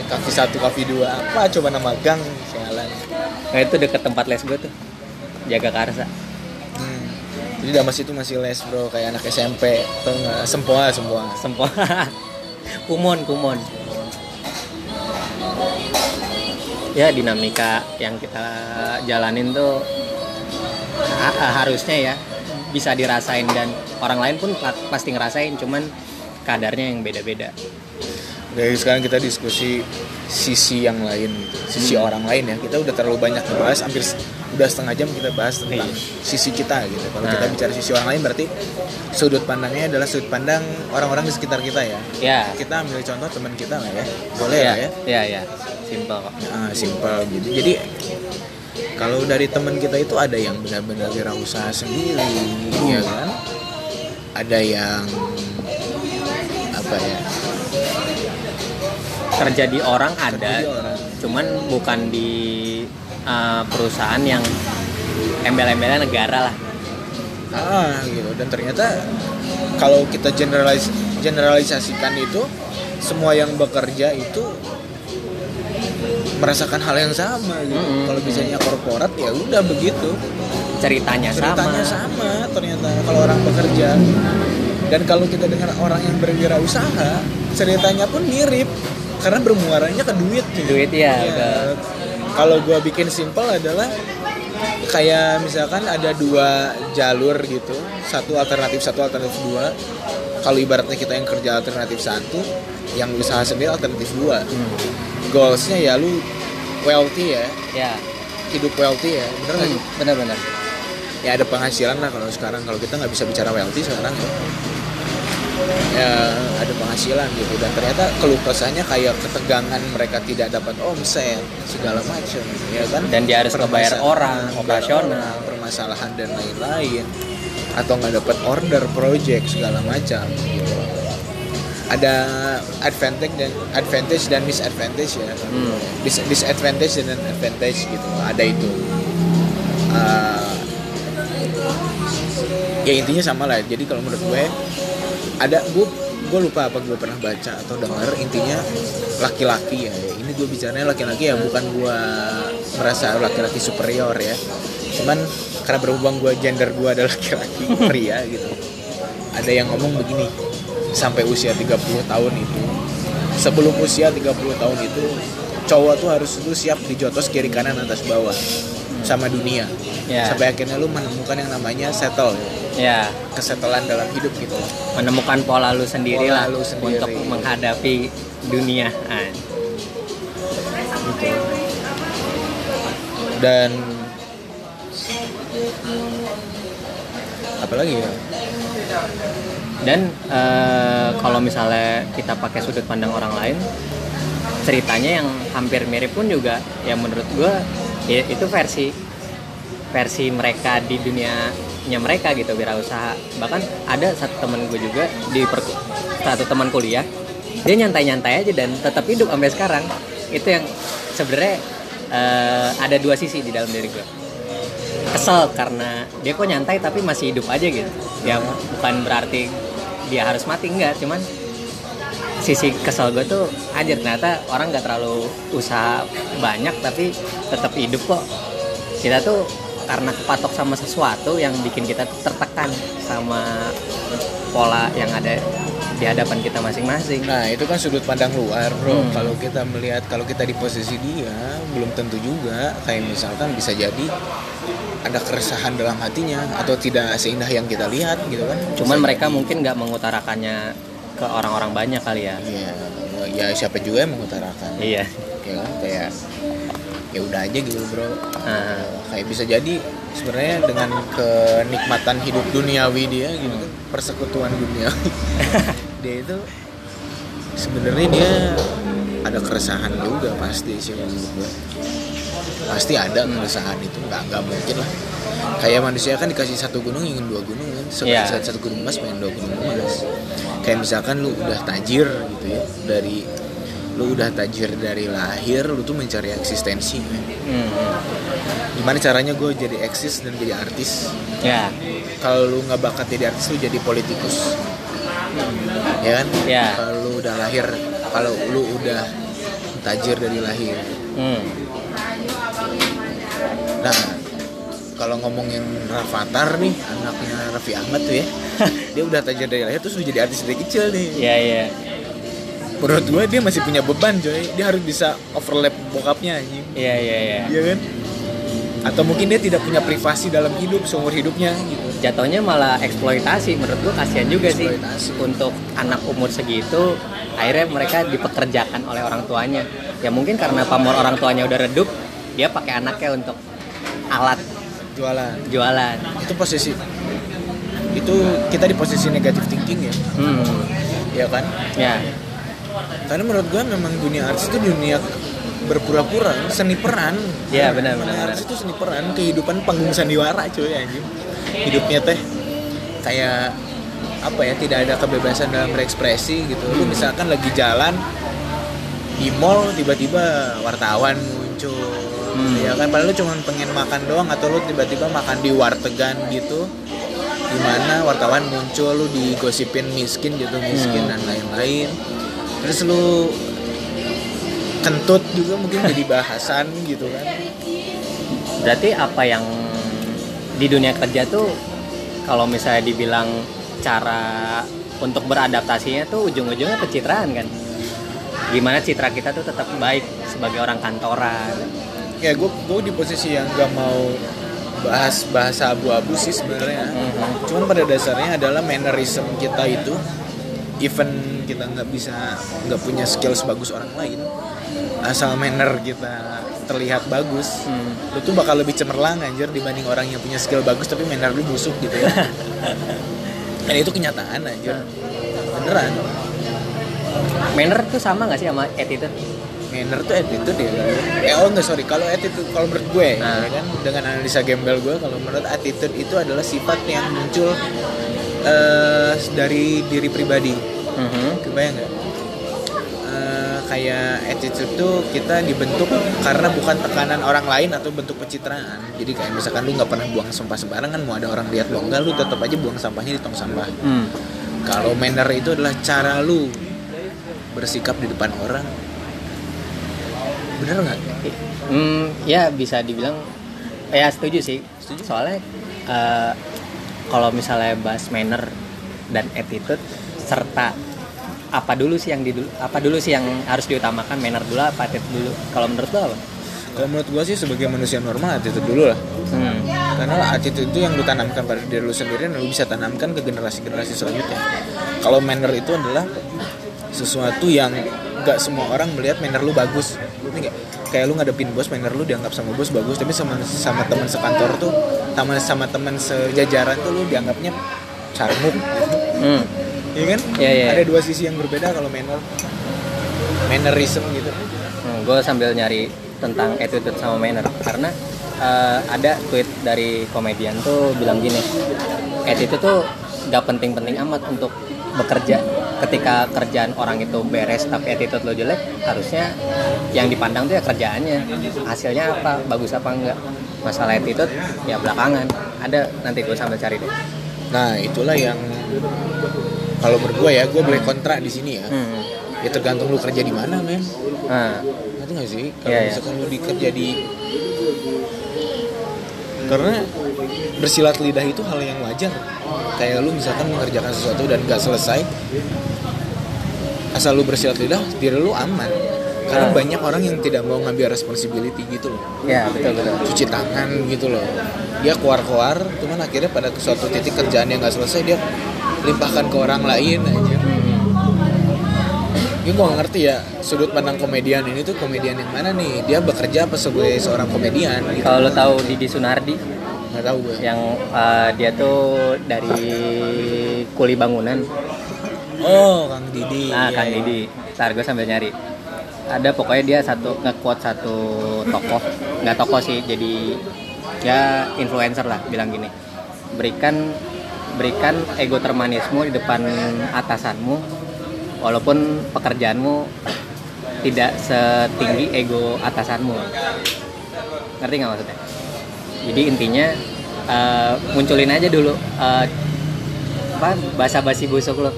A: Kafe satu kafe dua. Apa? Coba nama gang sialan
B: nah itu deket tempat les gue tuh. Jaga karsa.
A: Hmm. jadi Damas itu masih les bro. Kayak anak SMP atau nggak? Sempoa sempoa.
B: Semua kumon kumon. Ya dinamika yang kita jalanin tuh ha- ha- harusnya ya bisa dirasain. Dan orang lain pun pa- pasti ngerasain. Cuman kadarnya yang beda-beda
A: Oke, sekarang kita diskusi sisi yang lain gitu. Sisi
B: Hmm.
A: orang lain ya. Kita udah terlalu banyak ngebahas hampir udah setengah jam kita bahas tentang
B: Iya.
A: sisi kita gitu. Kalau
B: Nah.
A: kita bicara sisi orang lain berarti sudut pandangnya adalah sudut pandang orang-orang di sekitar kita ya.
B: ya
A: Kita ambil contoh teman kita lah ya. Boleh
B: ya
A: lah ya.
B: ya ya simple kok
A: Nah, simpel gitu. Jadi kalau dari teman kita itu ada yang benar-benar wirausaha sendiri, ya kan? Ada yang apa ya?
B: kerja di orang ada
A: Jadi orang
B: cuman bukan di uh, perusahaan yang embel-embelnya negara lah
A: ah gitu dan ternyata kalau kita generalis generalisasikan itu semua yang bekerja itu merasakan hal yang sama gitu.
B: Mm-mm.
A: Kalau misalnya korporat ya udah begitu.
B: ceritanya,
A: Ceritanya
B: sama
A: sama ternyata kalau orang bekerja. Dan kalau kita dengar orang yang berwirausaha, ceritanya pun mirip karena bermuaranya ke duit gitu.
B: duit ya udah
A: Kalau gua bikin simpel adalah kayak misalkan ada dua jalur gitu, satu alternatif satu alternatif dua. Kalau ibaratnya kita yang kerja alternatif satu, yang usaha sendiri alternatif dua.
B: Hmm.
A: Goalsnya ya lu wealthy ya,
B: ya
A: hidup wealthy ya, bener nggak
B: hmm,
A: sih?
B: benar-benar
A: Ya ada penghasilan lah kalau sekarang. Kalau kita nggak bisa bicara wealthy sekarang. ya. Ya ada penghasilan gitu. Dan ternyata keluh kesahnya kayak ketegangan mereka tidak dapat omset segala macam ya kan?
B: Dan dia harus
A: Permasalahan-
B: orang,
A: ngebayar
B: operasional.
A: orang, permasalahan dan lain-lain. Atau nggak dapat order project segala macam. Gitu ada advantage dan advantage dan disadvantage ya.
B: Hmm.
A: Dis- disadvantage dan advantage gitu. Ada itu. Uh, ya intinya sama lah. Jadi kalau menurut gue ada gue gue lupa apa gue pernah baca atau dengar intinya laki-laki ya. Ini gue bicaranya laki-laki ya bukan gue merasa laki-laki superior ya. Cuman karena berhubung gue gender gue adalah laki-laki pria gitu ada yang ngomong begini sampai usia 30 tahun itu. Sebelum usia 30 tahun itu cowok tuh harus tuh siap dijotos kiri kanan atas bawah sama dunia.
B: Ya.
A: sampai akhirnya lu menemukan yang namanya settle.
B: Ya.
A: Kesetelan dalam hidup gitu
B: menemukan pola lu sendiri
A: Pola
B: lah
A: lu sendiri.
B: untuk menghadapi dunia. Ah,
A: gitu. Dan apalagi ya?
B: Dan eh, kalau misalnya kita pakai sudut pandang orang lain ceritanya yang hampir mirip pun juga ya menurut gue ya, itu versi versi mereka di dunianya mereka gitu wirausaha. Bahkan ada satu temen gue juga di perku- satu teman kuliah dia nyantai-nyantai aja dan tetap hidup sampai sekarang. Itu yang sebenarnya eh, ada dua sisi di dalam diri gue kesel karena dia kok nyantai tapi masih hidup aja gitu. Ya bukan berarti dia harus mati enggak. Cuman sisi kesel gue tuh aja ternyata orang nggak terlalu usaha banyak tapi tetap hidup kok kita tuh karena kepatok sama sesuatu yang bikin kita tertekan sama pola yang ada di hadapan kita masing-masing
A: nah itu kan sudut pandang luar bro
B: Hmm.
A: kalau kita melihat kalau kita di posisi dia belum tentu juga kayak misalkan bisa jadi ada keresahan dalam hatinya atau tidak seindah yang kita lihat gitu kan
B: cuman
A: Bisa
B: mereka
A: jadi.
B: mungkin nggak mengutarakannya ke orang-orang banyak kali ya.
A: Iya, ya siapa juga yang mengutarakan.
B: Iya.
A: Ya kan kayak ya udah aja gitu bro.
B: Ah.
A: kayak bisa jadi sebenarnya dengan kenikmatan hidup duniawi dia gitu kan persekutuan duniawi dia itu sebenarnya dia ada keresahan juga pasti sih menurut gue pasti ada keresahan itu nggak nggak mungkin lah kayak manusia kan dikasih satu gunung ingin dua gunung kan. Satu,
B: Iya.
A: satu, gunung emas pengen dua gunung emas. Kayak misalkan lu udah tajir gitu ya dari lu udah tajir dari lahir lu tuh mencari eksistensi kan
B: Hmm.
A: gimana caranya gue jadi eksis dan jadi artis?
B: Ya.
A: Kalau lu nggak bakat jadi artis lu jadi politikus. Ya kan?
B: Ya.
A: kalau lu udah lahir kalau lu udah tajir dari lahir.
B: Hmm.
A: nah kalau ngomongin Rafathar nih anaknya Raffi Ahmad tuh ya. Dia udah tajir dari lahir terus udah jadi artis dari kecil nih.
B: Iya iya.
A: menurut gue dia masih punya beban coy. Dia harus bisa overlap bokapnya anjing.
B: Iya iya iya.
A: iya kan? Atau mungkin dia tidak punya privasi dalam hidup seumur hidupnya gitu.
B: Jatuhnya malah eksploitasi. Menurut gua kasihan juga sih. Untuk anak umur segitu akhirnya mereka dipekerjakan oleh orang tuanya. Ya mungkin karena pamor orang tuanya udah redup, dia pakai anaknya untuk alat
A: jualan.
B: Jualan.
A: itu posisi itu kita di posisi negatif thinking ya.
B: Hmm.
A: ya kan?
B: Ya.
A: karena menurut gua memang dunia artis itu dunia berpura-pura seni peran.
B: Iya, benar, benar,
A: artis itu seni peran kehidupan panggung sandiwara cuy anjing. Hidupnya teh kayak apa ya tidak ada kebebasan dalam berekspresi gitu. Lu misalkan lagi jalan di mall tiba-tiba wartawan muncul
B: Hmm.
A: ya kan padahal lu cuma pengen makan doang atau lu tiba-tiba makan di wartegan gitu di mana wartawan muncul lu digosipin miskin gitu miskin
B: Hmm.
A: dan lain-lain terus lu kentut juga mungkin jadi bahasan gitu kan
B: Berarti apa yang di dunia kerja tuh kalau misalnya dibilang cara untuk beradaptasinya tuh ujung-ujungnya pencitraan kan. Gimana citra kita tuh tetap baik sebagai orang kantoran.
A: Ya gue gue di posisi yang gak mau bahas bahasa abu-abu sih sebenarnya.
B: Mhm.
A: cuman pada dasarnya adalah mannerism kita itu even kita nggak bisa nggak punya skill sebagus orang lain asal manner kita terlihat bagus
B: Hmm.
A: lu tuh bakal lebih cemerlang anjir dibanding orang yang punya skill bagus tapi manner lu busuk gitu ya. Dan itu kenyataan anjir. Beneran.
B: Manner tuh sama nggak sih sama attitude
A: manner tuh attitude ya eh oh enggak sorry kalau attitude kalau menurut gue
B: Nah.
A: ya kan dengan analisa gembel gue kalau menurut attitude itu adalah sifat yang muncul eh, dari diri pribadi
B: Mhm.
A: kebayang nggak Eh, kayak attitude tuh kita dibentuk karena bukan tekanan orang lain atau bentuk pencitraan jadi kayak misalkan lu nggak pernah buang sampah sembarangan mau ada orang lihat lu enggak lu tetap aja buang sampahnya di tong sampah
B: Hmm.
A: kalau manner itu adalah cara lu bersikap di depan orang bener nggak
B: Hmm, ya bisa dibilang ya setuju sih.
A: Setuju.
B: Soalnya eh, kalau misalnya bahas manner dan attitude serta apa dulu sih yang di apa dulu sih yang harus diutamakan manner dulu apa attitude dulu? Kalau menurut lo apa?
A: kalau menurut gua sih sebagai manusia normal attitude dulu lah
B: Hmm.
A: karena attitude itu yang lu tanamkan pada diri lu sendiri dan lu bisa tanamkan ke generasi-generasi selanjutnya kalau manner itu adalah sesuatu yang nggak semua orang melihat manner lu bagus nggak? Kayak lu ngadepin bos manner lu dianggap sama bos bagus tapi sama sama teman sekantor tuh sama sama teman sejajaran tuh lu dianggapnya carmuk
B: Hmm.
A: Iya kan?
B: Iya, iya.
A: ada dua sisi yang berbeda kalau manner. Mannerism gitu.
B: Gue Hmm, sambil nyari tentang attitude sama manner. Karena eh, ada tweet dari komedian tuh bilang gini attitude tuh gak penting-penting amat untuk bekerja ketika kerjaan orang itu beres tapi attitude lo jelek harusnya yang dipandang tuh ya kerjaannya. Hasilnya apa bagus apa enggak? Masalah attitude ya belakangan. Ada nanti gue sambil cari deh.
A: Nah itulah yang kalau berdua ya gue boleh kontra di sini ya.
B: Hmm.
A: ya tergantung lu kerja di mana men.
B: Nah
A: ngerti gak sih? Kalau
B: Iya, iya.
A: misalkan lu dikerja di karena bersilat lidah itu hal yang wajar. Kayak lu misalkan mengerjakan sesuatu dan gak selesai asal lu bersilat lidah diri lu aman. Karena
B: Ah.
A: banyak orang yang tidak mau ngambil responsibility gitu loh.
B: Ya betul betul.
A: Cuci tangan gitu loh. Dia keluar-keluar cuman akhirnya pada suatu titik kerjaan yang nggak selesai dia limpahkan ke orang lain aja ini gue ngerti ya sudut pandang komedian ini tuh komedian yang mana nih? Dia bekerja apa sebagai seorang komedian gitu?
B: Kalau lo tahu Didi Sunardi
A: nggak tahu gue
B: yang uh, dia tuh dari kuli bangunan.
A: Oh kang Didi.
B: Ah
A: Iya,
B: kang
A: iya.
B: Didi. Ntar gue sambil nyari. Ada pokoknya dia satu nge-quote satu tokoh. Nggak tokoh sih jadi ya influencer lah bilang gini. Berikan berikan ego termanismu di depan atasanmu walaupun pekerjaanmu tidak setinggi ego atasanmu. Ngerti nggak maksudnya jadi intinya eh, munculin aja dulu eh, apa bahasa basi busuk lo.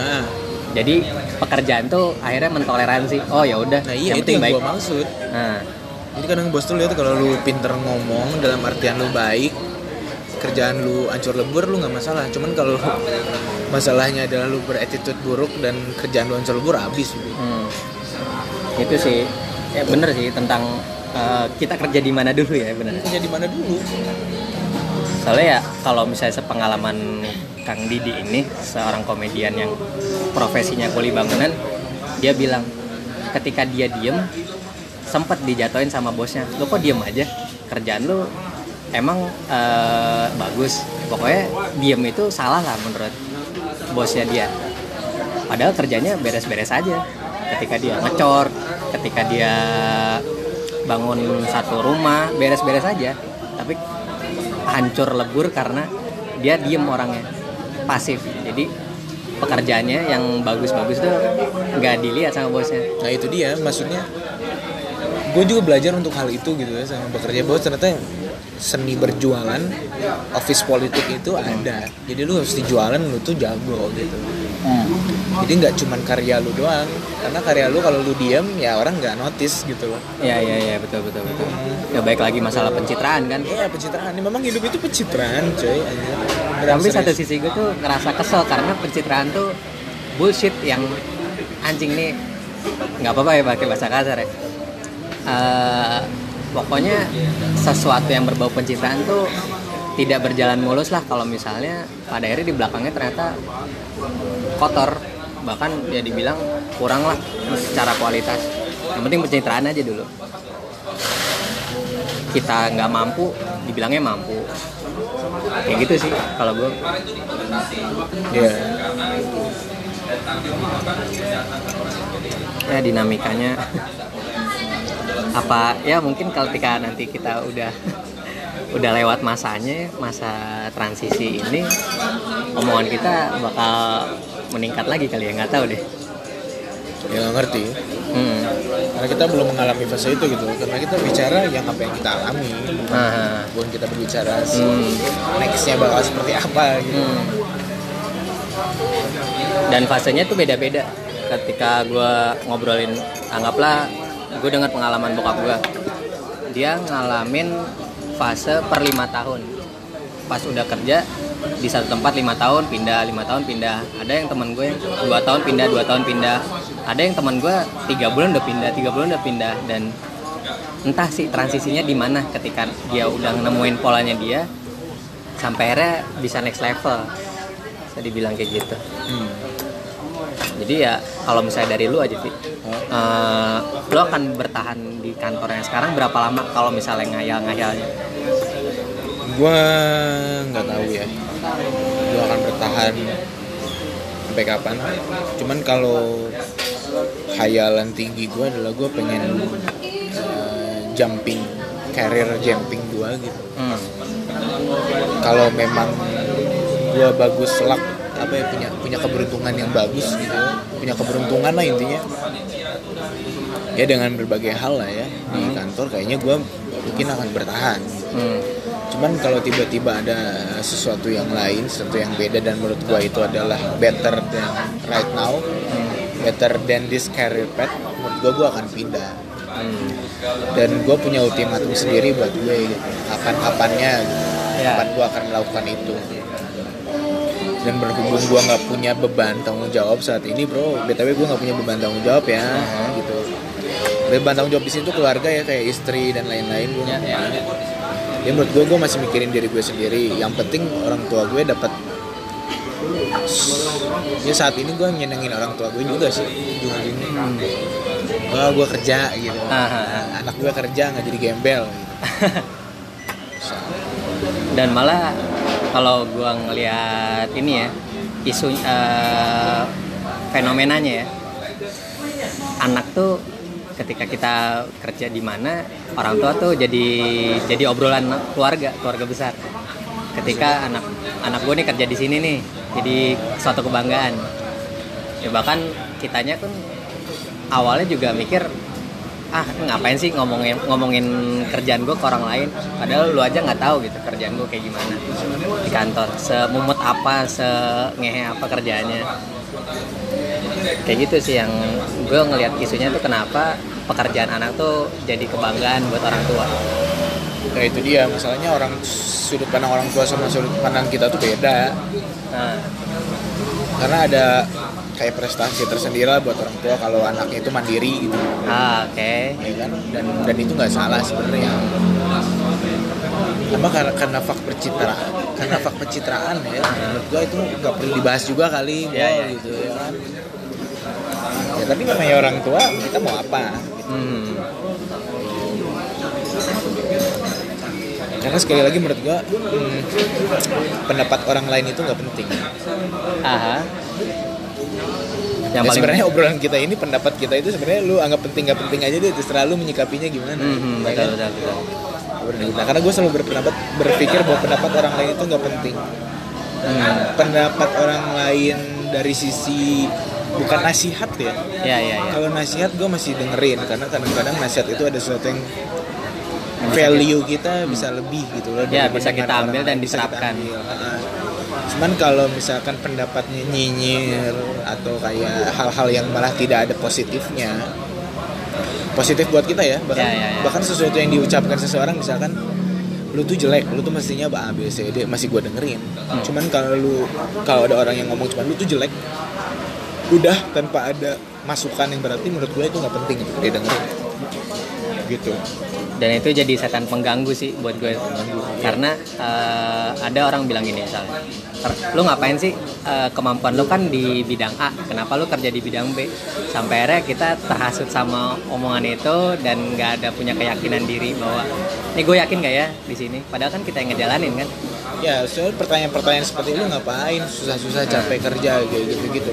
A: Nah,
B: jadi pekerjaan tuh akhirnya mentoleransi. Oh ya udah.
A: Nah iya
B: yang
A: itu yang
B: baik.
A: gue maksud.
B: Nah.
A: Jadi kadang bos tuh lihat kalau lu pinter ngomong dalam artian lu baik kerjaan lu ancur lebur lu nggak masalah. Cuman kalau masalahnya adalah lu berattitude buruk dan kerjaan lu ancur lebur habis udah.
B: hmm, itu sih. Ya bener sih tentang eh, kita kerja di mana dulu ya bener
A: kerja di mana dulu?
B: Soalnya ya kalau misalnya sepengalaman Kang Didi ini seorang komedian yang profesinya kuli bangunan dia bilang ketika dia diem sempat dijatuhin sama bosnya. Lo kok diem aja? Kerjaan lu emang eh, bagus. Pokoknya diem itu salah lah menurut bosnya dia. Padahal kerjanya beres-beres aja. Ketika dia ngecor ketika dia bangun satu rumah beres-beres aja. Tapi hancur lebur karena dia diem orangnya pasif. Jadi pekerjaannya yang bagus-bagus tuh nggak dilihat sama bosnya.
A: Nah itu dia maksudnya gue juga belajar untuk hal itu gitu ya sama bekerja. Bahwa ternyata seni berjualan office politik itu ada. Jadi lu harus dijualan lu tuh jago gitu. Jadi nggak cuman karya lu doang. Karena karya lu kalau lu diem ya orang nggak notice gitu loh.
B: Ya ya ya betul betul betul. Ya baik lagi masalah pencitraan kan.
A: Iya pencitraan. Ini memang hidup itu pencitraan coy.
B: Tapi
A: Serius.
B: satu sisi gue tuh ngerasa kesel karena pencitraan tuh bullshit yang anjing nih. Nggak apa-apa ya pakai bahasa kasar ya. Eh, pokoknya sesuatu yang berbau pencitraan tuh tidak berjalan mulus lah kalau misalnya pada akhirnya di belakangnya ternyata kotor. Bahkan ya dibilang kurang lah secara kualitas. Yang penting pencitraan aja dulu. Kita nggak mampu dibilangnya mampu. Kayak gitu sih kalau gue
A: Iya.
B: ya dinamikanya apa ya mungkin ketika nanti kita udah udah lewat masanya masa transisi ini omongan kita bakal meningkat lagi kali ya nggak tahu deh
A: ya nggak ngerti
B: hmm.
A: karena kita belum mengalami fase itu gitu karena kita bicara yang apa yang kita alami
B: Aha.
A: bukan kita berbicara si
B: Hmm.
A: nextnya bakal seperti apa gitu
B: Hmm. dan fasenya tuh beda-beda ketika gue ngobrolin anggaplah gue dengar pengalaman bokap gue dia ngalamin fase per lima tahun. Pas udah kerja di satu tempat lima tahun pindah lima tahun pindah. Ada yang teman gue dua tahun pindah dua tahun pindah. Ada yang teman gue tiga bulan udah pindah tiga bulan udah pindah. Dan entah sih transisinya di mana ketika dia udah nemuin polanya dia sampai akhirnya bisa next level. Bisa dibilang kayak gitu.
A: Hmm.
B: Jadi ya kalau misalnya dari lu aja sih eh, lu akan bertahan di kantor yang sekarang berapa lama kalau misalnya ngayal-ngayalnya
A: Gua nggak tahu ya. Gua akan bertahan sampai kapan. Cuman kalau hayalan tinggi gua adalah gua pengen eh, jumping career jumping gua gitu.
B: hmm.
A: Kalau memang gua bagus luck apa ya punya punya keberuntungan yang bagus gitu punya keberuntungan lah intinya ya dengan berbagai hal lah ya di kantor kayaknya gua mungkin akan bertahan
B: Hmm.
A: cuman kalau tiba-tiba ada sesuatu yang lain sesuatu yang beda dan menurut gua itu adalah better than right now better than this career path menurut gua gua akan pindah
B: Hmm.
A: dan gua punya ultimatum sendiri buat gue gitu. kapan-kapannya gitu.
B: Ya.
A: kapan gua akan melakukan itu dan berhubung gua nggak punya beban tanggung jawab saat ini bro btw gua nggak punya beban tanggung jawab ya gitu. Beban tanggung jawab di sini tuh keluarga ya kayak istri dan lain-lain nggak
B: Ya, ya.
A: ya menurut gue gue masih mikirin diri gue sendiri. Yang penting orang tua gue dapat ya saat ini gue nyenengin orang tua gue juga sih ujung-ujungnya. Wah gue kerja gitu.
B: Ah, ah, ah.
A: anak gue kerja nggak jadi gembel gitu.
B: dan malah kalau gua ngelihat ini ya isu eh, fenomenanya ya. Anak tuh ketika kita kerja di mana orang tua tuh jadi jadi obrolan keluarga keluarga besar. Ketika anak anak gue nih kerja di sini nih jadi suatu kebanggaan. Ya bahkan kitanya pun awalnya juga mikir ah ngapain sih ngomongin ngomongin kerjaan gue ke orang lain? Padahal lu aja nggak tahu gitu kerjaan gue kayak gimana di kantor. Semumut apa sengehe apa kerjaannya. Kayak gitu sih yang gue ngelihat isunya tuh kenapa pekerjaan anak tuh jadi kebanggaan buat orang tua.
A: Nah itu dia. Masalahnya orang sudut pandang orang tua sama sudut pandang kita tuh beda.
B: Nah.
A: Karena ada kayak prestasi tersendiri lah buat orang tua kalau anaknya itu mandiri gitu.
B: Ah, oke.
A: Ya kan? Dan dan itu nggak salah sebenarnya. Apa karena karena fak pencitraan karena fak pencitraan ya menurut gua itu nggak perlu dibahas juga kali Bro,
B: ya.
A: gitu ya kan? Ya tapi namanya orang tua kita mau apa?
B: Hmm.
A: karena sekali lagi menurut gua hmm, pendapat orang lain itu nggak penting.
B: Aha yang
A: ya
B: paling
A: sebenarnya obrolan kita ini pendapat kita itu sebenarnya lu anggap penting nggak penting aja deh terserah lu menyikapinya gimana
B: Hmm,
A: ya
B: betul,
A: kan?
B: betul, betul.
A: Nah, karena gue selalu berpendapat berpikir bahwa pendapat orang lain itu nggak penting.
B: Hmm.
A: Pendapat orang lain dari sisi bukan nasihat ya.
B: ya ya ya
A: Kalau nasihat gue masih dengerin karena kadang-kadang nasihat itu ada sesuatu yang value kita bisa lebih gitu loh.
B: Ya, bisa kita ambil dan
A: bisa kita
B: diterapkan.
A: ambil. Cuman kalau misalkan pendapatnya nyinyir atau kayak hal-hal yang malah tidak ada positifnya, positif buat kita ya bahkan
B: Ya, ya, ya.
A: bahkan sesuatu yang diucapkan seseorang misalkan lu tuh jelek lu tuh mestinya A B C D masih gue dengerin
B: Hmm.
A: cuman kalau lu kalau ada orang yang ngomong cuman lu tuh jelek udah tanpa ada masukan yang berarti menurut gue itu nggak penting untuk didengerin gitu.
B: Dan itu jadi setan pengganggu sih buat gue. Karena eh, ada orang bilang gini misalnya "Ter- lu ngapain sih eh, kemampuan lu kan di bidang A kenapa lu kerja di bidang B? Sampai akhirnya kita terhasut sama omongan itu dan nggak ada punya keyakinan diri bahwa ini gue yakin gak ya di sini? Padahal kan kita yang ngejalanin kan?
A: Ya soalnya pertanyaan-pertanyaan seperti lu ngapain susah-susah capek kerja kayak gitu-gitu.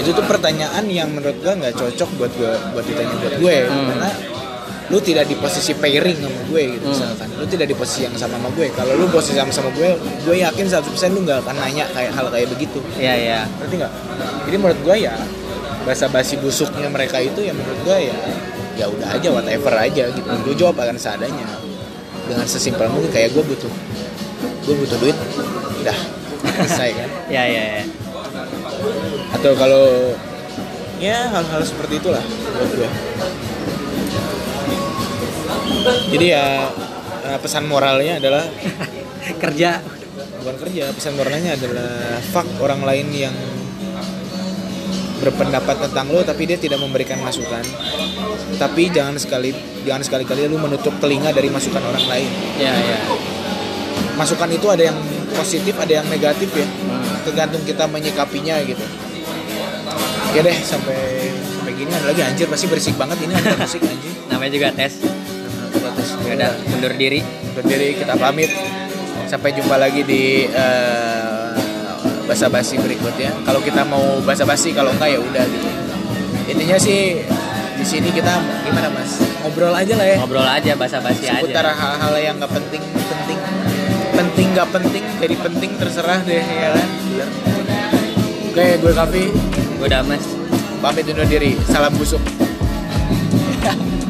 A: Itu tuh pertanyaan yang menurut gua nggak cocok buat gua buat ditanya buat gue.
B: Hmm.
A: karena lu tidak di posisi pairing sama gue gitu
B: Hmm.
A: misalkan lu tidak di posisi yang sama sama gue kalau lu posisi sama sama gue gue yakin 100% lu nggak akan nanya kayak hal kayak begitu
B: Iya iya.
A: ngerti nggak jadi menurut gue ya bahasa basi busuknya mereka itu ya menurut gue ya ya udah aja whatever aja gitu gue jawab akan seadanya dengan sesimpel mungkin kayak gue butuh gue butuh duit udah selesai kan
B: Iya iya. iya.
A: atau kalau ya hal-hal seperti itulah buat gue jadi ya eh, pesan moralnya adalah
B: Kerja.
A: bukan kerja pesan moralnya adalah fuck orang lain yang berpendapat tentang lo tapi dia tidak memberikan masukan tapi jangan sekali jangan sekali kali lu menutup telinga dari masukan orang lain
B: Iya iya.
A: masukan itu ada yang positif ada yang negatif ya
B: Hmm.
A: tergantung kita menyikapinya gitu ya deh sampai sampai gini ada lagi anjir pasti berisik banget ini ada musik anjir
B: Namanya juga tes.
A: Tes.
B: Ya udah mundur diri.
A: berdiri kita pamit. Sampai jumpa lagi di eh, basa-basi berikutnya. Kalau kita mau basa-basi kalau enggak ya udah gitu. Intinya sih di sini kita gimana mas? Ngobrol aja lah ya.
B: Ngobrol aja basa-basi aja.
A: seputar hal-hal yang nggak penting penting penting nggak penting jadi penting terserah deh ya kan? Oke gue Kavi.
B: Udah mas.
A: pamit undur diri. Salam busuk